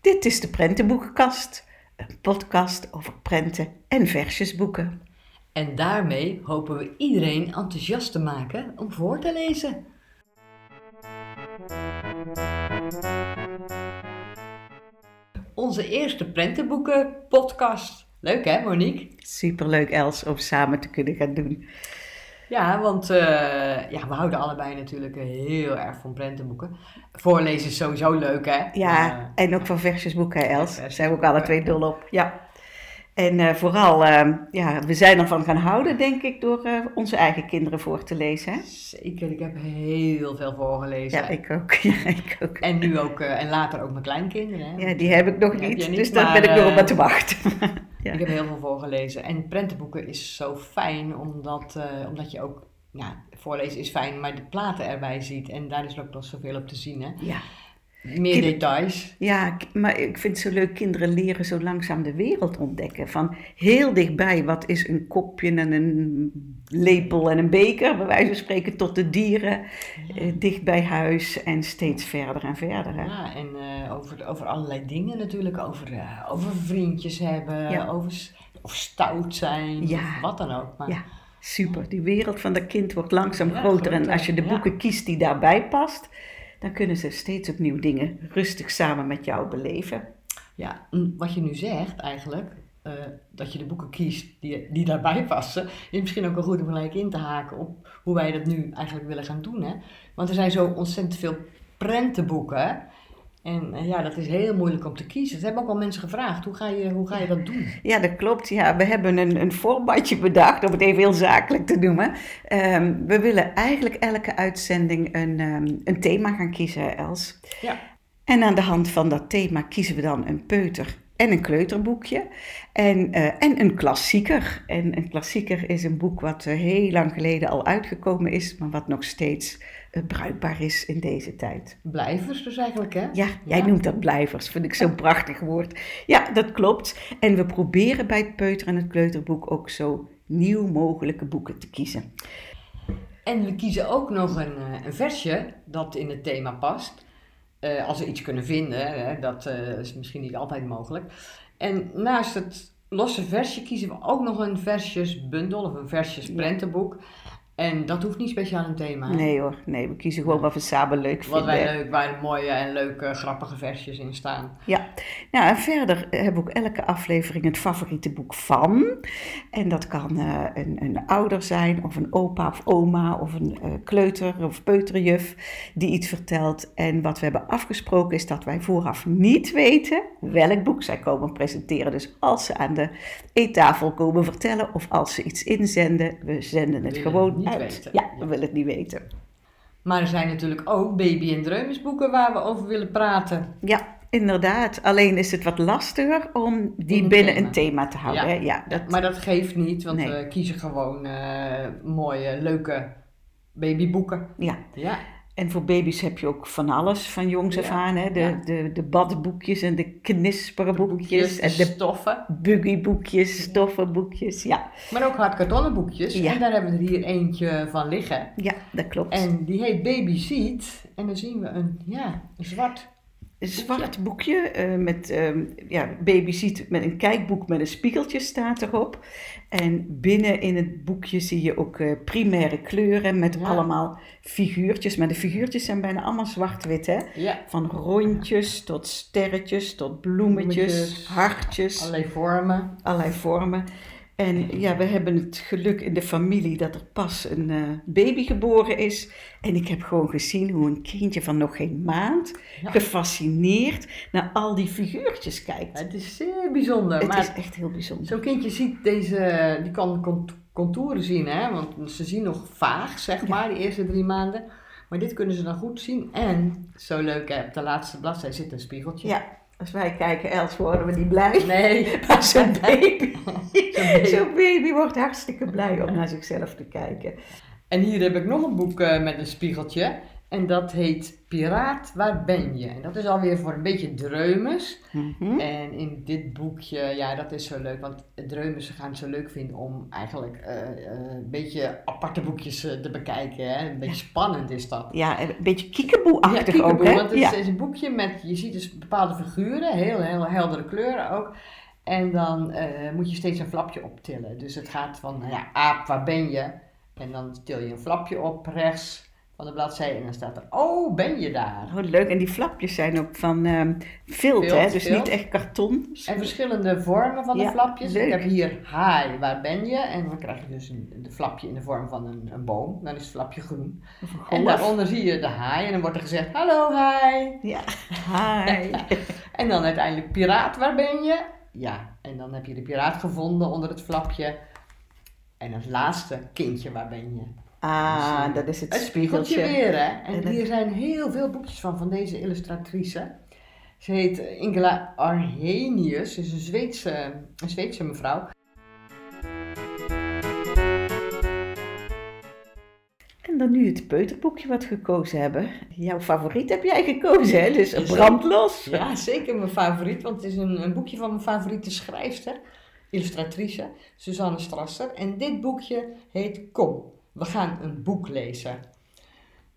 Dit is de Prentenboekenkast, een podcast over prenten en versjesboeken. En daarmee hopen we iedereen enthousiast te maken om voor te lezen. Onze eerste prentenboeken podcast. Leuk hè Monique? Superleuk Els om samen te kunnen gaan doen. Ja, want uh, ja, we houden allebei natuurlijk heel erg van prentenboeken. Voorlezen is sowieso leuk hè? Ja, uh, en ook van versjesboeken Els. Daar zijn we ook alle twee dol op. Ja. En uh, vooral, uh, ja, we zijn ervan gaan houden, denk ik, door onze eigen kinderen voor te lezen. Hè? Zeker, ik heb heel veel voorgelezen. Ja, ik ook. Ja, ik ook. En nu ook, en later ook mijn kleinkinderen. Hè? Ja, die heb ik nog niet, niet, dus daar ben ik nog op aan te wachten. Ja. Ik heb heel veel voorgelezen. En prentenboeken is zo fijn, omdat, omdat je ook, ja, voorlezen is fijn, maar de platen erbij ziet. En daar is ook nog zoveel op te zien, hè? Ja. Meer details. Ja, maar ik vind het zo leuk. Kinderen leren zo langzaam de wereld ontdekken. Van heel dichtbij, wat is een kopje en een lepel en een beker, bij wijze van spreken, tot de dieren. Ja. Eh, dicht bij huis en steeds verder en verder. Hè? Ja, en uh, over, over allerlei dingen natuurlijk. Over, uh, over vriendjes hebben, ja. over of stout zijn, ja. of wat dan ook. Maar, ja, super. Die wereld van dat kind wordt langzaam groter. En als je de boeken kiest die daarbij past dan kunnen ze steeds opnieuw dingen rustig samen met jou beleven. Ja, wat je nu zegt eigenlijk, uh, dat je de boeken kiest die, die daarbij passen, is misschien ook wel goed om gelijk in te haken op hoe wij dat nu eigenlijk willen gaan doen. Hè? Want er zijn zo ontzettend veel prentenboeken. En uh, ja, dat is heel moeilijk om te kiezen. Ze hebben ook al mensen gevraagd, hoe ga je, hoe ga je dat doen? Ja, dat klopt. Ja, we hebben een, een formatje bedacht, om het even heel zakelijk te noemen. Um, we willen eigenlijk elke uitzending een, um, een thema gaan kiezen, Els. Ja. En aan de hand van dat thema kiezen we dan een peuter en een kleuterboekje. En, uh, en een klassieker. En een klassieker is een boek wat uh, heel lang geleden al uitgekomen is, maar wat nog steeds bruikbaar is in deze tijd. Blijvers dus eigenlijk, hè? Ja, jij ja. noemt dat blijvers. Vind ik zo'n prachtig woord. Ja, dat klopt. En we proberen bij het peuter- en het kleuterboek ook zo nieuw mogelijke boeken te kiezen. En we kiezen ook nog een, een versje dat in het thema past. Uh, als we iets kunnen vinden, hè, dat uh, is misschien niet altijd mogelijk. En naast het losse versje kiezen we ook nog een versjesbundel of een versjesprentenboek. En dat hoeft niet speciaal een thema. Hè? Nee hoor, nee, we kiezen gewoon wat we samen leuk vinden. Wat wij leuk, waar mooie en leuke, grappige versjes in staan. Ja, nou en verder hebben we ook elke aflevering het favoriete boek van. En dat kan uh, een, een ouder zijn, of een opa of oma, of een uh, kleuter of peuterjuf die iets vertelt. En wat we hebben afgesproken is dat wij vooraf niet weten welk boek zij komen presenteren. Dus als ze aan de eettafel komen vertellen of als ze iets inzenden, we zenden het gewoon niet uit. weten. Ja, we willen het niet weten. Maar er zijn natuurlijk ook baby- en dreumisboeken waar we over willen praten. Ja, inderdaad. Alleen is het wat lastiger om die een binnen thema. een thema te houden. Ja. hè? ja dat, Maar dat geeft niet, want Nee. we kiezen gewoon eh, mooie, leuke babyboeken. ja. Ja, En voor baby's heb je ook van alles van jongs af aan. Hè? De, ja. de, de badboekjes en de knisperboekjes. En de stoffen. buggyboekjes, stoffenboekjes. Ja. Maar ook hardkartonnen boekjes. Ja. En daar hebben we er hier eentje van liggen. ja, dat klopt. En die heet Baby Seat. En dan zien we een, ja, een zwart. Een zwart boekje eh, met ehm, ja, baby ziet met een kijkboek met een spiegeltje staat erop. En binnen in het boekje zie je ook eh, primaire kleuren met Ja. allemaal figuurtjes. Maar de figuurtjes zijn bijna allemaal zwart-wit hè. Ja, Van rondjes tot sterretjes tot bloemetjes, Bloemetjes, hartjes, allerlei vormen. allerlei vormen. En ja, we hebben het geluk in de familie dat er pas een eh, baby geboren is. En ik heb gewoon gezien hoe een kindje van nog geen maand Ja. gefascineerd naar al die figuurtjes kijkt. Het is zeer bijzonder. Het maar is echt heel bijzonder. zo'n kindje ziet deze, die kan cont- contouren zien, hè? want ze zien nog vaag, zeg maar, die eerste drie maanden. Maar dit kunnen ze dan goed zien. En, zo leuk hè, op de laatste bladzijde zit een spiegeltje. Ja, als wij kijken, Els, worden we niet blij. Nee, Maar zo'n baby, zo'n baby wordt hartstikke blij om naar zichzelf te kijken. En hier heb ik nog een boek eh, met een spiegeltje. En dat heet Piraat, waar ben je? En dat is alweer voor een beetje dreumes. Mhm. En in dit boekje, ja, dat is zo leuk, want dreumes gaan het zo leuk vinden om eigenlijk eh, eh, een beetje aparte boekjes eh, te bekijken. Hè? Een beetje spannend is dat. Ja, een beetje kiekeboe-achtig ja, ook, hè? want het is, ja. is een boekje met, je ziet dus bepaalde figuren, heel, heel heldere kleuren ook. En dan moet je steeds een flapje optillen. Dus het gaat van, nou ja, aap, waar ben je? En dan til je een flapje op rechts van de bladzij en dan staat er, oh, ben je daar? Oh, leuk. En die flapjes zijn ook van ehm vilt, hè? Dus vilt. niet echt karton. En verschillende vormen van de Ja, flapjes. leuk. Ik heb hier hi, waar ben je? En dan krijg je dus een, de flapje in de vorm van een, een boom. Dan is het flapje groen. En daaronder zie je de hi en dan wordt er gezegd hallo hi. Ja, hi. En dan uiteindelijk piraat, waar ben je? Ja, en dan heb je de piraat gevonden onder het flapje. En het laatste kindje, waar ben je? Ah, dat is het Het spiegeltje spiegeltje. weer, hè? En En het- hier zijn heel veel boekjes van, van deze illustratrice. Ze heet Ingela Arrhenius, is een Zweedse, een Zweedse mevrouw. En dan nu het peuterboekje wat we gekozen hebben. Jouw favoriet heb jij gekozen, hè? Dus brandlos. Ja, zeker mijn favoriet, want het is een, een boekje van mijn favoriete schrijfster, illustratrice, Suzanne Strasser. En dit boekje heet Kom, we gaan een boek lezen.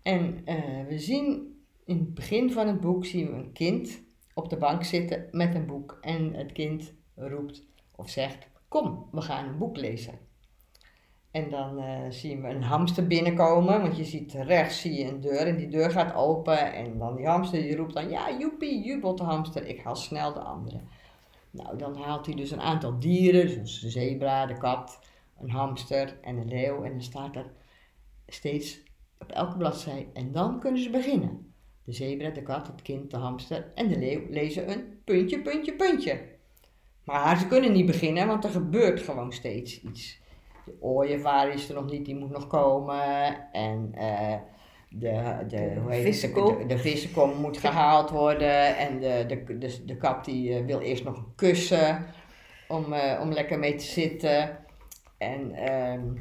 En eh, we zien in het begin van het boek zien we een kind op de bank zitten met een boek. En het kind roept of zegt, kom, we gaan een boek lezen. En dan eh, zien we een hamster binnenkomen, want je ziet rechts zie je een deur en die deur gaat open. En dan die hamster die roept dan, ja joepie, jubelt de hamster, ik haal snel de andere. Nou, dan haalt hij dus een aantal dieren, dus een zebra, de kat, een hamster en een leeuw. En dan staat er steeds op elke bladzij, en dan kunnen ze beginnen. De zebra, de kat, het kind, de hamster en de leeuw lezen een puntje, puntje, puntje. Maar ze kunnen niet beginnen, want er gebeurt gewoon steeds iets. De ooievaar is er nog niet, die moet nog komen. En eh, de, de, hoe heet het? vissenkom. de, de vissenkom moet gehaald worden. En de, de, de, de kat die eh, wil eerst nog een kussen om, eh, om lekker mee te zitten. En ehm,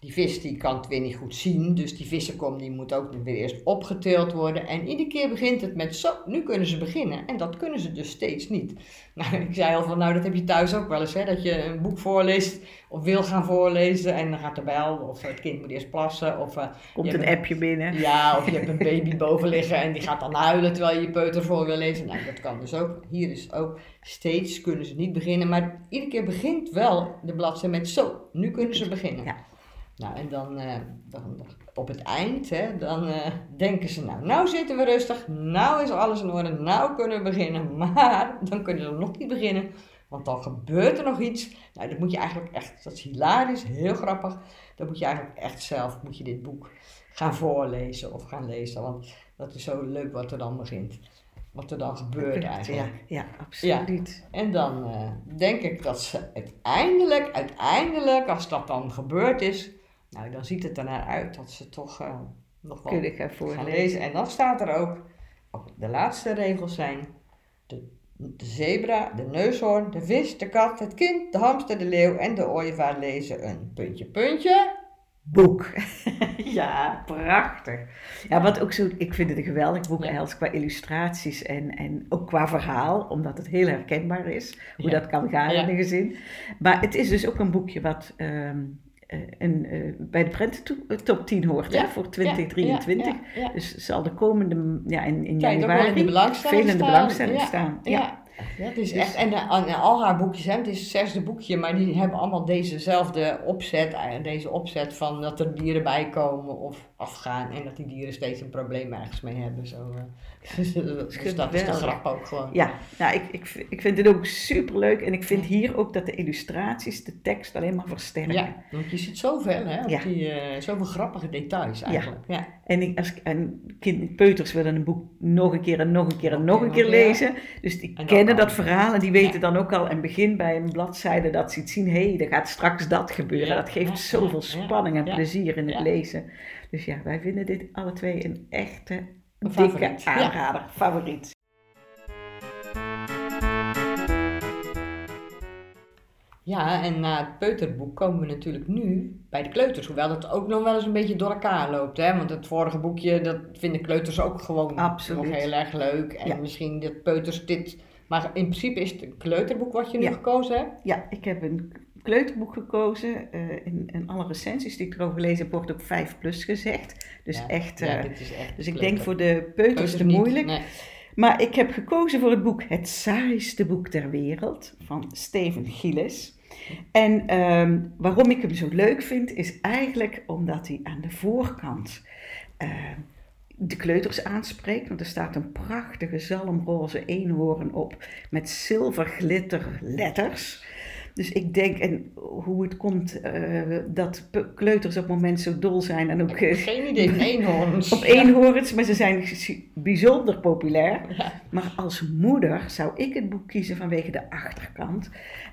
die vis die kan het weer niet goed zien. Dus die vissenkom die moet ook weer eerst opgetild worden. En iedere keer begint het met zo, nu kunnen ze beginnen. En dat kunnen ze dus steeds niet. Nou, ik zei al van, nou dat heb je thuis ook wel eens. Hè? Dat je een boek voorleest of wil gaan voorlezen. En dan gaat de bel of het kind moet eerst plassen. Of, eh, Komt een appje binnen. ja, of je hebt een baby boven liggen en die gaat dan huilen terwijl je je peuter voor wil lezen. Nou, dat kan dus ook. Hier is ook steeds kunnen ze niet beginnen, maar iedere keer begint wel de bladzijde met zo, nu kunnen ze beginnen. Ja. Nou, en dan, eh, dan op het eind, hè, dan eh, denken ze, nou, nou zitten we rustig, nou is alles in orde, nou kunnen we beginnen. Maar dan kunnen ze nog niet beginnen, want dan gebeurt er nog iets. Nou, dat moet je eigenlijk echt, dat is hilarisch, heel grappig. Dan moet je eigenlijk echt zelf, moet je dit boek gaan voorlezen of gaan lezen. Want dat is zo leuk wat er dan begint. Wat er dan gebeurt Ja, eigenlijk. ja, absoluut. En dan eh, denk ik dat ze uiteindelijk, uiteindelijk, als dat dan gebeurd is, nou dan ziet het er naar uit dat ze toch eh, nog wel Kun ik gaan gaan lezen. En dan staat er ook, op de laatste regels zijn, de, de zebra, de neushoorn, de vis, de kat, het kind, de hamster, de leeuw en de ooievaar lezen een puntje, puntje. Boek. ja, prachtig. Ja, wat ook zo, ik vind het een geweldig boek, Ja. Els, qua illustraties en, en ook qua verhaal, omdat het heel herkenbaar is, hoe Ja. dat kan gaan Ja. in een gezin. Maar het is dus ook een boekje wat ehm, eh, een, eh, bij de prententop 10 hoort, Ja, hè, voor 2023. Ja. Dus zal de komende, ja, in, in Kijk, ook wel in de januari belangstelling veel in de belangstelling staan. Ja. Ja. Het is Dus- echt, en, en al haar boekjes, hè, het is het zesde boekje, maar die hebben allemaal dezezelfde opzet, eh, deze opzet van dat er dieren bij komen of afgaan en dat die dieren steeds een probleem ergens mee hebben. Zo, eh. dus dat is de grap ook gewoon. Ja, nou, ik, ik, ik vind het ook superleuk en ik vind hier ook dat de illustraties de tekst alleen maar versterken. Ja, want je ziet zoveel, hè, op Ja. die, eh, zoveel grappige details eigenlijk. Ja. En, ik, als, en kind, peuters willen een boek nog een keer en nog een keer en nog een keer lezen. Dus die kennen dat verhaal en die weten dan ook al en begin bij een bladzijde dat ze iets zien. Hé, hey, er gaat straks dat gebeuren. Dat geeft zoveel spanning en plezier in het lezen. Dus ja, wij vinden dit alle twee een echte dikke aanrader. Favoriet. Ja, en na het peuterboek komen we natuurlijk nu bij de kleuters. Hoewel dat ook nog wel eens een beetje door elkaar loopt. Hè? Want het vorige boekje, dat vinden kleuters ook gewoon Absoluut. nog heel erg leuk. En Ja. misschien dat peuters dit... Maar in principe is het een kleuterboek wat je nu Ja. gekozen hebt. Ja, ik heb een kleuterboek gekozen. eh, in, in alle recensies die ik erover gelezen heb, wordt ook 5 plus gezegd. Dus Ja. echt... Ja, eh, dit is echt dus ik kleuter. denk voor de peuters te moeilijk. Nee. Maar ik heb gekozen voor het boek Het saaiste boek ter wereld van Steven Gillis. En ehm, waarom ik hem zo leuk vind, is eigenlijk omdat hij aan de voorkant ehm, de kleuters aanspreekt. Want er staat een prachtige zalmroze eenhoorn op met zilverglitter letters. Dus ik denk, en hoe het komt eh, dat kleuters op het moment zo dol zijn en ook eh, Geen idee van eenhoorns. op eenhoorns, maar ze zijn bijzonder populair. Ja. Maar als moeder zou ik het boek kiezen vanwege de achterkant.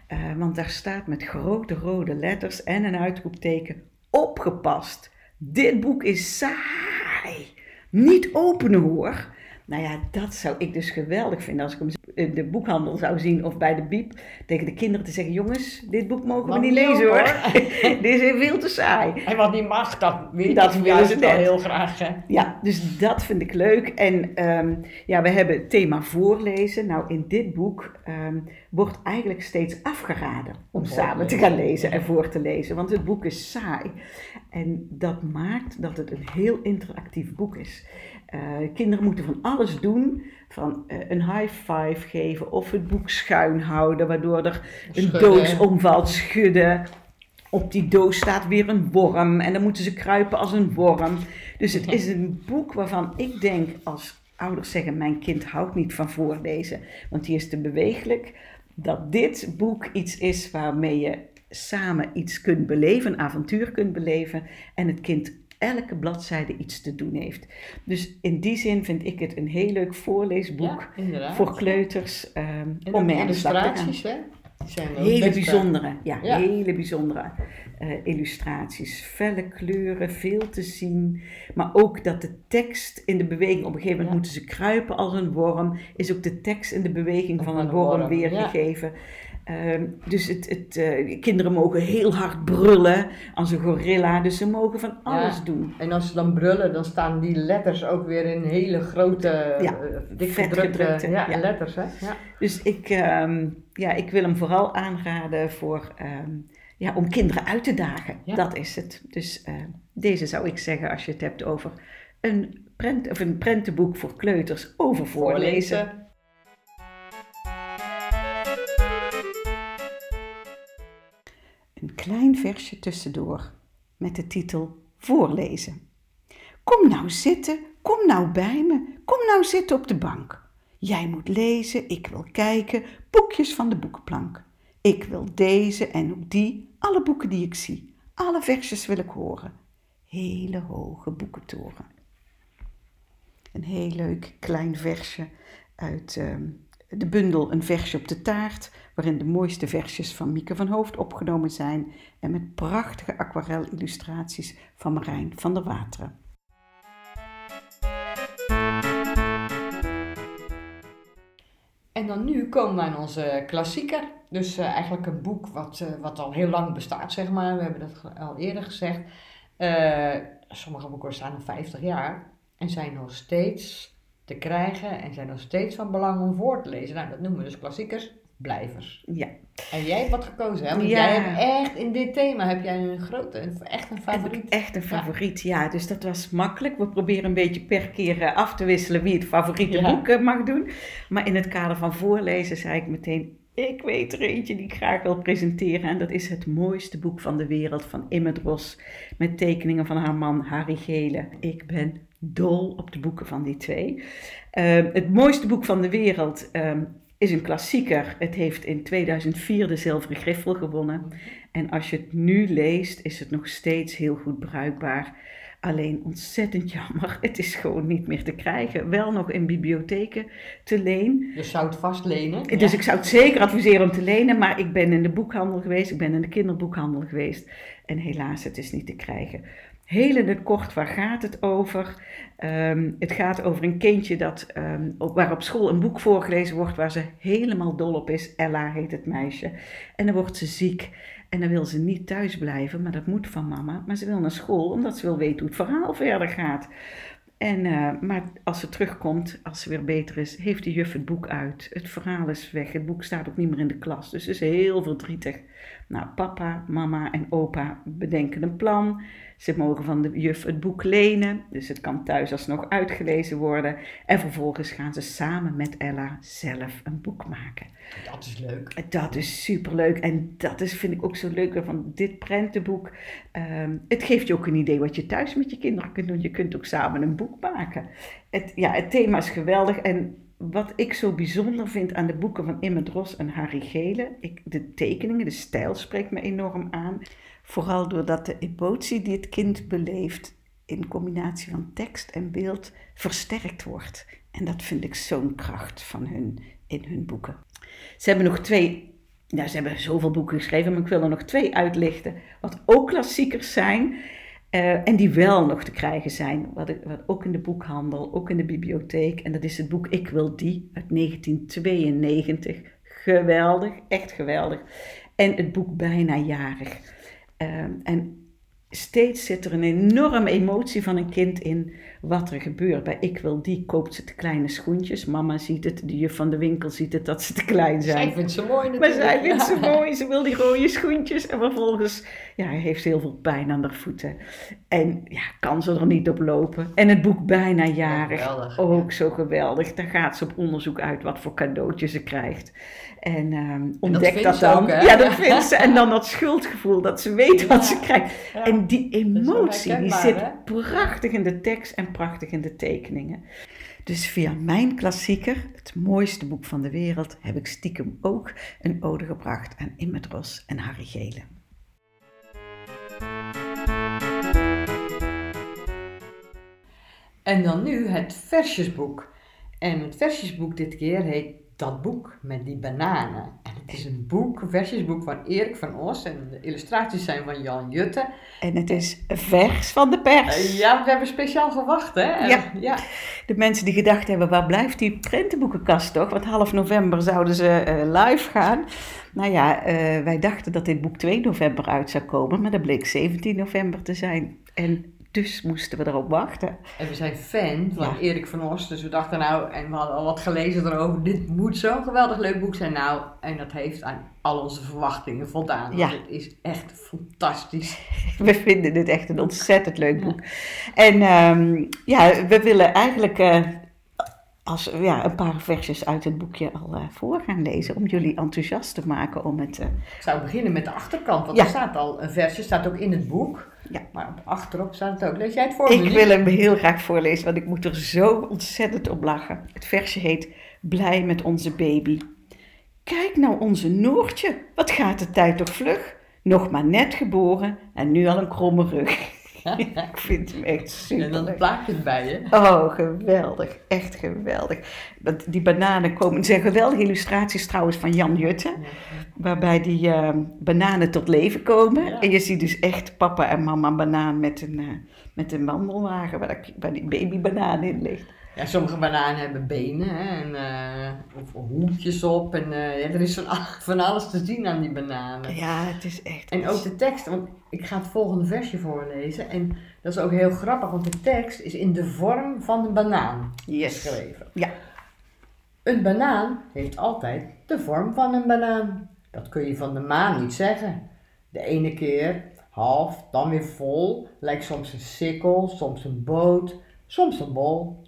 Eh, want daar staat met grote rode letters en een uitroepteken opgepast. Dit boek is saai. Niet openen hoor. Nou ja, dat zou ik dus geweldig vinden als ik hem de boekhandel zou zien of bij de biep. Tegen de kinderen te zeggen, jongens, dit boek mogen we niet lezen hoor. dit is veel te saai. En wat niet mag, dat weet Dat willen ze net. heel graag. Hè? Ja, dus dat vind ik leuk. En ehm, ja, we hebben het thema voorlezen. Nou, in dit boek ehm, wordt eigenlijk steeds afgeraden om samen te gaan lezen en voor te lezen. Want het boek is saai. En dat maakt dat het een heel interactief boek is. Eh, kinderen moeten van alles doen. Van eh, een high five geven of het boek schuin houden, waardoor er een Schudden. doos omvalt, schudden. Op die doos staat weer een worm en dan moeten ze kruipen als een worm. Dus het is een boek waarvan ik denk als ouders zeggen: Mijn kind houdt niet van voorlezen, want die is te bewegelijk. Dat dit boek iets is waarmee je samen iets kunt beleven, een avontuur kunt beleven en het kind elke bladzijde iets te doen heeft. Dus in die zin vind ik het een heel leuk voorleesboek Ja, voor kleuters ehm, om mee aan de slag te gaan. illustraties, hè? Die zijn Hele bijzondere, ja, Ja. hele bijzondere eh, illustraties. Felle kleuren, veel te zien. Maar ook dat de tekst in de beweging, op een gegeven moment Ja. moeten ze kruipen als een worm, is ook de tekst in de beweging van Van een worm, weergegeven. Ehm, dus het, het, eh, kinderen mogen heel hard brullen als een gorilla, dus ze mogen van alles doen. En als ze dan brullen, dan staan die letters ook weer in hele grote, Ja, eh, dik vet gedrukte ja, ja. letters. Hè? Ja. Dus ik, ehm, ja, ik wil hem vooral aanraden voor, ehm, ja, om kinderen uit te dagen. Ja. Dat is het. Dus eh, deze zou ik zeggen als je het hebt over een, prent, of een prentenboek voor kleuters over voorlezen. Een klein versje tussendoor met de titel Voorlezen. Kom nou zitten, kom nou bij me, kom nou zitten op de bank. Jij moet lezen, ik wil kijken, boekjes van de boekenplank. Ik wil deze en ook die, alle boeken die ik zie. Alle versjes wil ik horen. Hele hoge boekentoren. Een heel leuk klein versje uit ehm, de bundel Een versje op de taart, waarin de mooiste versjes van Mieke van Hoofd opgenomen zijn en met prachtige aquarelillustraties van Marijn van der Wateren. En dan nu komen we aan onze klassieker. Dus eh, eigenlijk een boek wat, eh, wat al heel lang bestaat, zeg maar. We hebben dat al eerder gezegd. Eh, sommige boeken staan al 50 jaar en zijn nog steeds te krijgen en zijn nog steeds van belang om voor te lezen. Nou, dat noemen we dus klassiekers, blijvers. Ja, En jij hebt wat gekozen, hè? Want Ja. jij hebt echt in dit thema heb jij een grote, echt een favoriet. echt een favoriet. Ja. dus dat was makkelijk. We proberen een beetje per keer eh, af te wisselen wie het favoriete Ja. boek eh, mag doen. Maar in het kader van voorlezen zei ik meteen, ik weet er eentje die ik graag wil presenteren. En dat is het mooiste boek van de wereld van Imme Dros. Met tekeningen van haar man Harry Gele. Ik ben dol op de boeken van die twee. Eh, het mooiste boek van de wereld ehm, is een klassieker. Het heeft in 2004 de Zilveren Griffel gewonnen. En als je het nu leest, is het nog steeds heel goed bruikbaar. Alleen ontzettend jammer, het is gewoon niet meer te krijgen. Wel nog in bibliotheken te leen. Dus zou het vast lenen. Dus ja. ik zou het zeker adviseren om te lenen, maar ik ben in de boekhandel geweest, ik ben in de kinderboekhandel geweest. En helaas, het is niet te krijgen. Heel in het kort, waar gaat het over? Ehm, het gaat over een kindje dat, ehm, op, waar op school een boek voorgelezen wordt waar ze helemaal dol op is. Ella heet het meisje. En dan wordt ze ziek. En dan wil ze niet thuis blijven, maar dat moet van mama. Maar ze wil naar school omdat ze wil weten hoe het verhaal verder gaat. En, uh, maar als ze terugkomt, als ze weer beter is, heeft de juf het boek uit. Het verhaal is weg. Het boek staat ook niet meer in de klas. Dus ze is heel verdrietig. Nou, papa, mama en opa bedenken een plan. Ze mogen van de juf het boek lenen, dus het kan thuis alsnog uitgelezen worden. En vervolgens gaan ze samen met Ella zelf een boek maken. Dat is leuk. Dat is superleuk. En dat is, vind ik ook zo leuk van dit prentenboek. Um, het geeft je ook een idee wat je thuis met je kinderen kunt doen. Je kunt ook samen een boek maken. Het, ja, het thema is geweldig. En wat ik zo bijzonder vind aan de boeken van Imme Dros en Harry Gele, ik, de tekeningen, de stijl spreekt me enorm aan. Vooral doordat de emotie die het kind beleeft in combinatie van tekst en beeld versterkt wordt. En dat vind ik zo'n kracht van hun in hun boeken. Ze hebben nog twee, nou ze hebben zoveel boeken geschreven, maar ik wil er nog twee uitlichten, wat ook klassiekers zijn. Uh, en die wel nog te krijgen zijn, wat, ook in de boekhandel, ook in de bibliotheek. En dat is het boek Ik wil die uit 1992. Geweldig, echt geweldig. En het boek Bijna Jarig. Uh, en steeds zit er een enorme emotie van een kind in wat er gebeurt. Bij Ik wil die koopt ze te kleine schoentjes. Mama ziet het, de juf van de winkel ziet het dat ze te klein zijn. Zij vindt ze mooi natuurlijk. Maar zij vindt ze mooi, ze wil die rode schoentjes. En vervolgens ja, heeft ze heel veel pijn aan haar voeten. En ja, kan ze er niet op lopen. En het boek Bijna Jarig, geweldig, ook zo geweldig. Daar gaat ze op onderzoek uit wat voor cadeautjes ze krijgt. En um, ontdekt dat, dat dan. Ook, ja, dat vindt ze. En dan dat schuldgevoel dat ze weet ja. wat ze krijgt. En die emotie, die zit hè? prachtig in de tekst en prachtig in de tekeningen. Dus via mijn klassieker, het mooiste boek van de wereld, heb ik stiekem ook een ode gebracht aan Immedros en Harry Gele. En dan nu het versjesboek. En het versjesboek dit keer heet Dat boek met die bananen. Het is een boek, een versjesboek van Erik van Os. En de illustraties zijn van Jan Jutte. En het is vers van de pers. Uh, ja, we hebben speciaal gewacht, hè? Ja. ja. De mensen die gedacht hebben, waar blijft die prentenboekenkast toch? Want half november zouden ze uh, live gaan. Nou ja, uh, wij dachten dat dit boek 2 november uit zou komen. Maar dat bleek 17 november te zijn. En dus moesten we erop wachten. En we zijn fan van ja. Erik van Os, dus we dachten nou, en we hadden al wat gelezen erover, dit moet zo'n geweldig leuk boek zijn. Nou, en dat heeft aan al onze verwachtingen voldaan. Ja. Het is echt fantastisch. We vinden dit echt een ontzettend leuk boek. Ja. En um, ja, we willen eigenlijk uh, als, ja, een paar versjes uit het boekje al uh, voor gaan lezen. Om jullie enthousiast te maken om het... Uh... Ik zou beginnen met de achterkant, want ja. er staat al een versje, staat ook in het boek. Ja. Maar achterop staat het ook. Lees jij het voor? Ik wil hem heel graag voorlezen, want ik moet er zo ontzettend op lachen. Het versje heet Blij met onze baby. Kijk nou onze Noortje, wat gaat de tijd toch vlug? Nog maar net geboren en nu al een kromme rug. ik vind hem echt super. En dan plaatjes bij je. Oh, geweldig. Echt geweldig. Want die bananen komen. Het zijn geweldige illustraties trouwens van Jan Jutte. Ja. Waarbij die uh, bananen tot leven komen. Ja. En je ziet dus echt papa en mama banaan met een, uh, met een wandelwagen waar, waar die babybanaan in ligt. Ja, sommige bananen hebben benen hè, en, uh, of hoekjes op. En uh, ja, er is van, van, alles te zien aan die bananen. Ja, het is echt. En ook de tekst, want ik ga het volgende versje voorlezen. En dat is ook heel grappig, want de tekst is in de vorm van een banaan yes. geschreven. Ja. Een banaan heeft altijd de vorm van een banaan. Dat kun je van de maan niet zeggen. De ene keer half, dan weer vol. Lijkt soms een sikkel, soms een boot, soms een bol.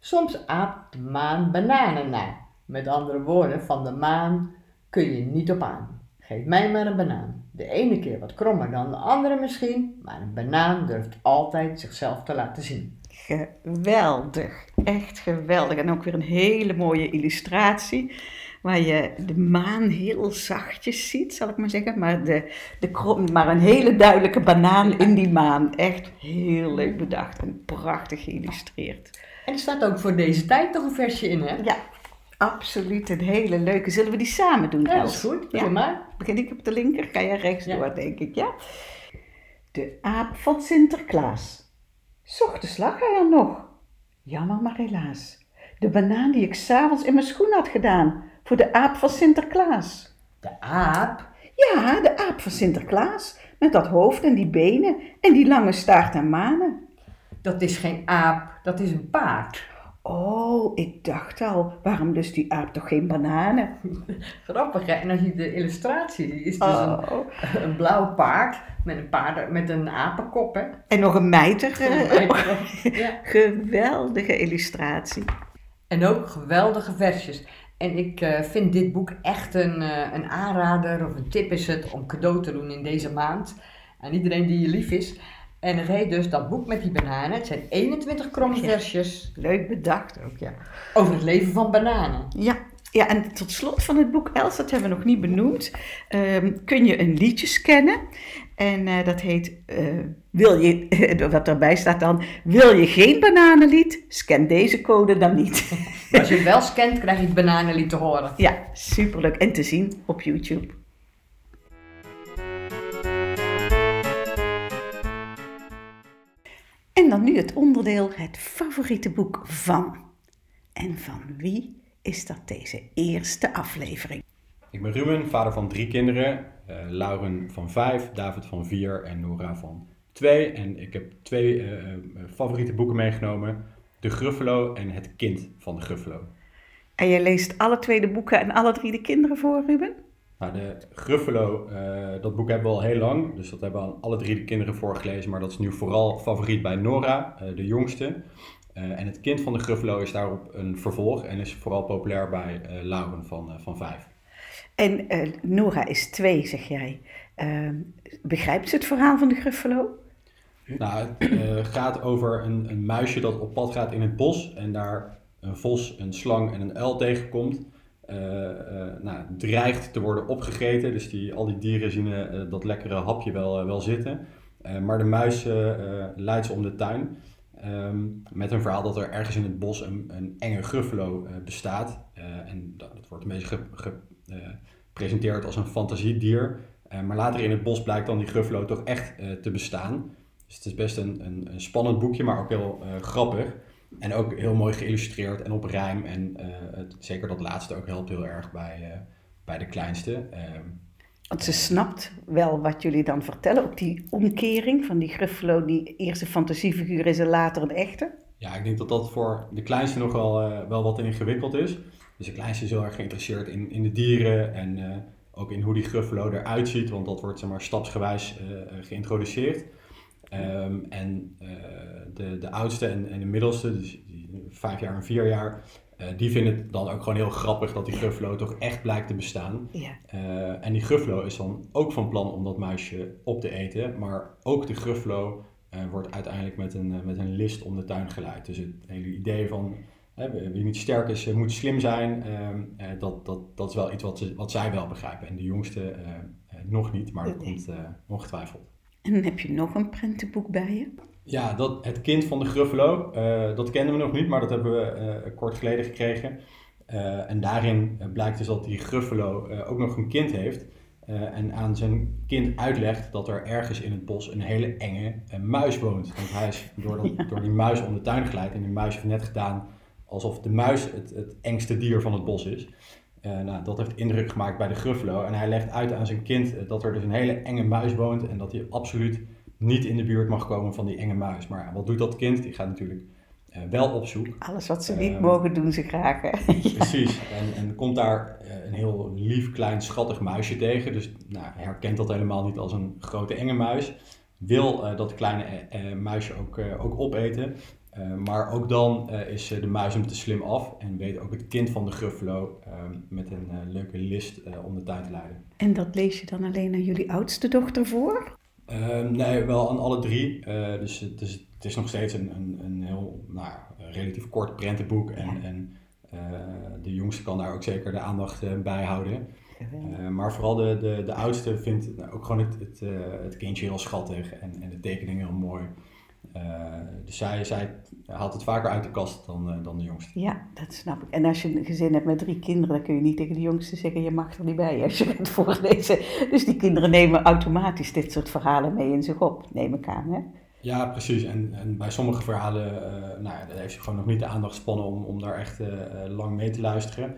Soms aapt de maan bananen na. Met andere woorden, van de maan kun je niet op aan. Geef mij maar een banaan. De ene keer wat krommer dan de andere misschien, maar een banaan durft altijd zichzelf te laten zien. Geweldig, echt geweldig. En ook weer een hele mooie illustratie waar je de maan heel zachtjes ziet, zal ik maar zeggen. Maar, de, de krom, maar een hele duidelijke banaan in die maan. Echt heel leuk bedacht en prachtig geïllustreerd. En er staat ook voor deze tijd nog een versje in, hè? Ja, absoluut. Een hele leuke. Zullen we die samen doen, Ja, dat is goed. Ja. maar. Begin ik op de linker, ga jij rechts ja. door, denk ik, ja? De aap van Sinterklaas. Ochtends lag hij er nog. Jammer maar helaas. De banaan die ik s'avonds in mijn schoen had gedaan. Voor de aap van Sinterklaas. De aap? Ja, de aap van Sinterklaas. Met dat hoofd en die benen en die lange staart en manen. Dat is geen aap, dat is een paard. Oh, ik dacht al, waarom lust die aap toch geen bananen? Grappig, hè? En als je de illustratie is dus Oh. een, een blauw paard met een, paard, met een apenkop, hè? En nog een mijter. Ja. Geweldige illustratie. En ook geweldige versjes. En ik eh, vind dit boek echt een, eh, een aanrader of een tip is het om cadeau te doen in deze maand. Aan iedereen die je lief is. En het heet dus dat boek met die bananen. Het zijn 21 kromme Ja. versjes Leuk bedacht ook, ja. over het leven van bananen. Ja, ja, en tot slot van het boek Els, dat hebben we nog niet benoemd, ehm, kun je een liedje scannen. En eh, dat heet, eh, wil je, wat erbij staat dan, wil je geen bananenlied, scan deze code dan niet. Als je het wel scant, krijg je het bananenlied te horen. ja, superleuk. En te zien op YouTube. En dan nu het onderdeel, het favoriete boek van. En van wie is dat deze eerste aflevering? Ik ben Ruben, vader van drie kinderen. eh Lauren van vijf, David van vier en Nora van twee. En ik heb twee eh, eh, favoriete boeken meegenomen. De Gruffalo en Het kind van de Gruffalo. En je leest alle twee de boeken en alle drie de kinderen voor, Ruben? Nou, de Gruffalo, eh, dat boek hebben we al heel lang. Dus dat hebben we aan alle drie de kinderen voorgelezen. Maar dat is nu vooral favoriet bij Nora, eh, de jongste. Eh, en Het kind van de Gruffalo is daarop een vervolg. En is vooral populair bij Lauren van, van vijf. En Nora is twee, zeg jij. Ehm, begrijpt ze het verhaal van de Gruffalo? Nou, het gaat over een, een muisje dat op pad gaat in het bos en daar een vos, een slang en een uil tegenkomt. Eh, eh, nou, dreigt te worden opgegeten, dus die, al die dieren zien eh, dat lekkere hapje wel, wel zitten. Maar de muis leidt ze om de tuin ehm, met een verhaal dat er ergens in het bos een, enge gruffalo bestaat. En dat, wordt een beetje ge- ge- gepresenteerd als een fantasiedier. Maar later in het bos blijkt dan die gruffalo toch echt te bestaan. Dus het is best een, een, een spannend boekje, maar ook heel grappig. En ook heel mooi geïllustreerd en op rijm. En eh, het, zeker dat laatste ook helpt heel erg bij, eh, bij de kleinste. Ehm, Want ze snapt wel wat jullie dan vertellen. Ook die omkering van die Gruffalo, die eerst een fantasiefiguur is en later een echte. ja, ik denk dat dat voor de kleinste nog wel, eh, wel wat ingewikkeld is. Dus de kleinste is heel erg geïnteresseerd in, in de dieren en ook in hoe die gruffalo eruit ziet. Want dat wordt zeg maar, stapsgewijs geïntroduceerd. Ehm, en eh, de, de oudste en, en de middelste, dus die vijf jaar en vier jaar, eh, die vinden het dan ook gewoon heel grappig dat die gruffalo toch echt blijkt te bestaan. Ja. Eh, en die gruffalo is dan ook van plan om dat muisje op te eten. Maar ook de gruffalo wordt uiteindelijk met een, met een list om de tuin geleid. Dus het hele idee van wie niet sterk is, moet slim zijn. ehm, eh, dat, dat, dat is wel iets wat, ze, wat zij wel begrijpen. En de jongste nog niet, maar dat komt ongetwijfeld. En heb je nog een prentenboek bij je. Ja, dat, het kind van de Gruffalo, eh, dat kennen we nog niet, maar dat hebben we eh, kort geleden gekregen. Eh, en daarin blijkt dus dat die Gruffalo ook nog een kind heeft. en aan zijn kind uitlegt dat er ergens in het bos een hele enge muis woont. Want hij is door, dat- door die muis om de tuin geleid. En die muis heeft net gedaan alsof de muis het, het engste dier van het bos is. Eh, nou, dat heeft indruk gemaakt bij de Gruffalo. En hij legt uit aan zijn kind eh, dat er dus een hele enge muis woont. En dat hij absoluut niet in de buurt mag komen van die enge muis. Maar wat doet dat kind? Die gaat natuurlijk eh, wel op zoek. Alles wat ze niet Ehm. mogen doen, ze. Hè? Precies. En, en komt daar een heel lief, klein, schattig muisje tegen. Dus nou, hij herkent dat helemaal niet als een grote enge muis. Wil dat kleine muisje ook, ook opeten. Eh, maar ook dan eh, is eh, de muis hem te slim af. En weet ook het kind van de Gruffalo eh, met een leuke list om de tuin te leiden. En dat lees je dan alleen aan jullie oudste dochter voor? Ehm, nee, wel aan alle drie. Dus het is, het is nog steeds een, een, een heel nou, relatief kort prentenboek. En, Ja. en de jongste kan daar ook zeker de aandacht bij houden. Maar vooral de, de, de oudste vindt nou, ook gewoon het, het, het kindje heel schattig en, en de tekening heel mooi. Dus zij, zij haalt het vaker uit de kast dan, dan de jongste. Ja, dat snap ik. En als je een gezin hebt met drie kinderen, dan kun je niet tegen de jongste zeggen, je mag er niet bij als je gaat voorlezen. Dus die kinderen nemen automatisch dit soort verhalen mee in zich op, neem ik aan. Hè? Ja, precies. En, en bij sommige verhalen uh, nou ja, heeft ze gewoon nog niet de aandacht spannen om, om daar echt uh, lang mee te luisteren.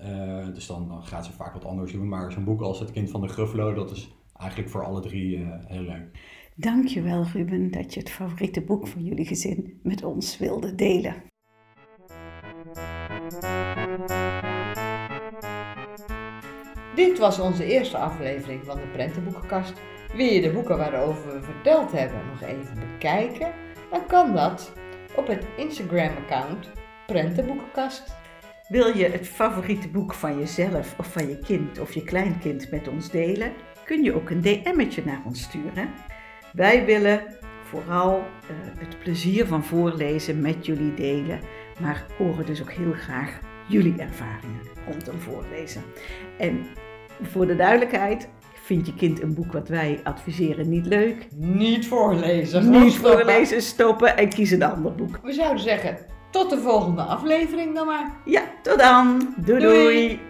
Uh, dus dan, dan, gaat ze vaak wat anders doen. Maar zo'n boek als Het Kind van de Gruffalo, dat is eigenlijk voor alle drie heel leuk. Dankjewel Ruben dat je het favoriete boek van jullie gezin met ons wilde delen. Dit was onze eerste aflevering van de Prentenboekenkast. Wil je de boeken waarover we verteld hebben nog even bekijken? Dan kan dat op het Instagram-account Prentenboekenkast. Wil je het favoriete boek van jezelf of van je kind of je kleinkind met ons delen? Kun je ook een DM'tje naar ons sturen. Wij willen vooral uh, het plezier van voorlezen met jullie delen, maar horen dus ook heel graag jullie ervaringen rondom voorlezen. En voor de duidelijkheid, Vind je kind een boek wat wij adviseren niet leuk? Niet voorlezen. Niet stoppen. voorlezen, stoppen en kies een ander boek. We zouden zeggen, tot de volgende aflevering dan maar. Ja, tot dan. doei. doei.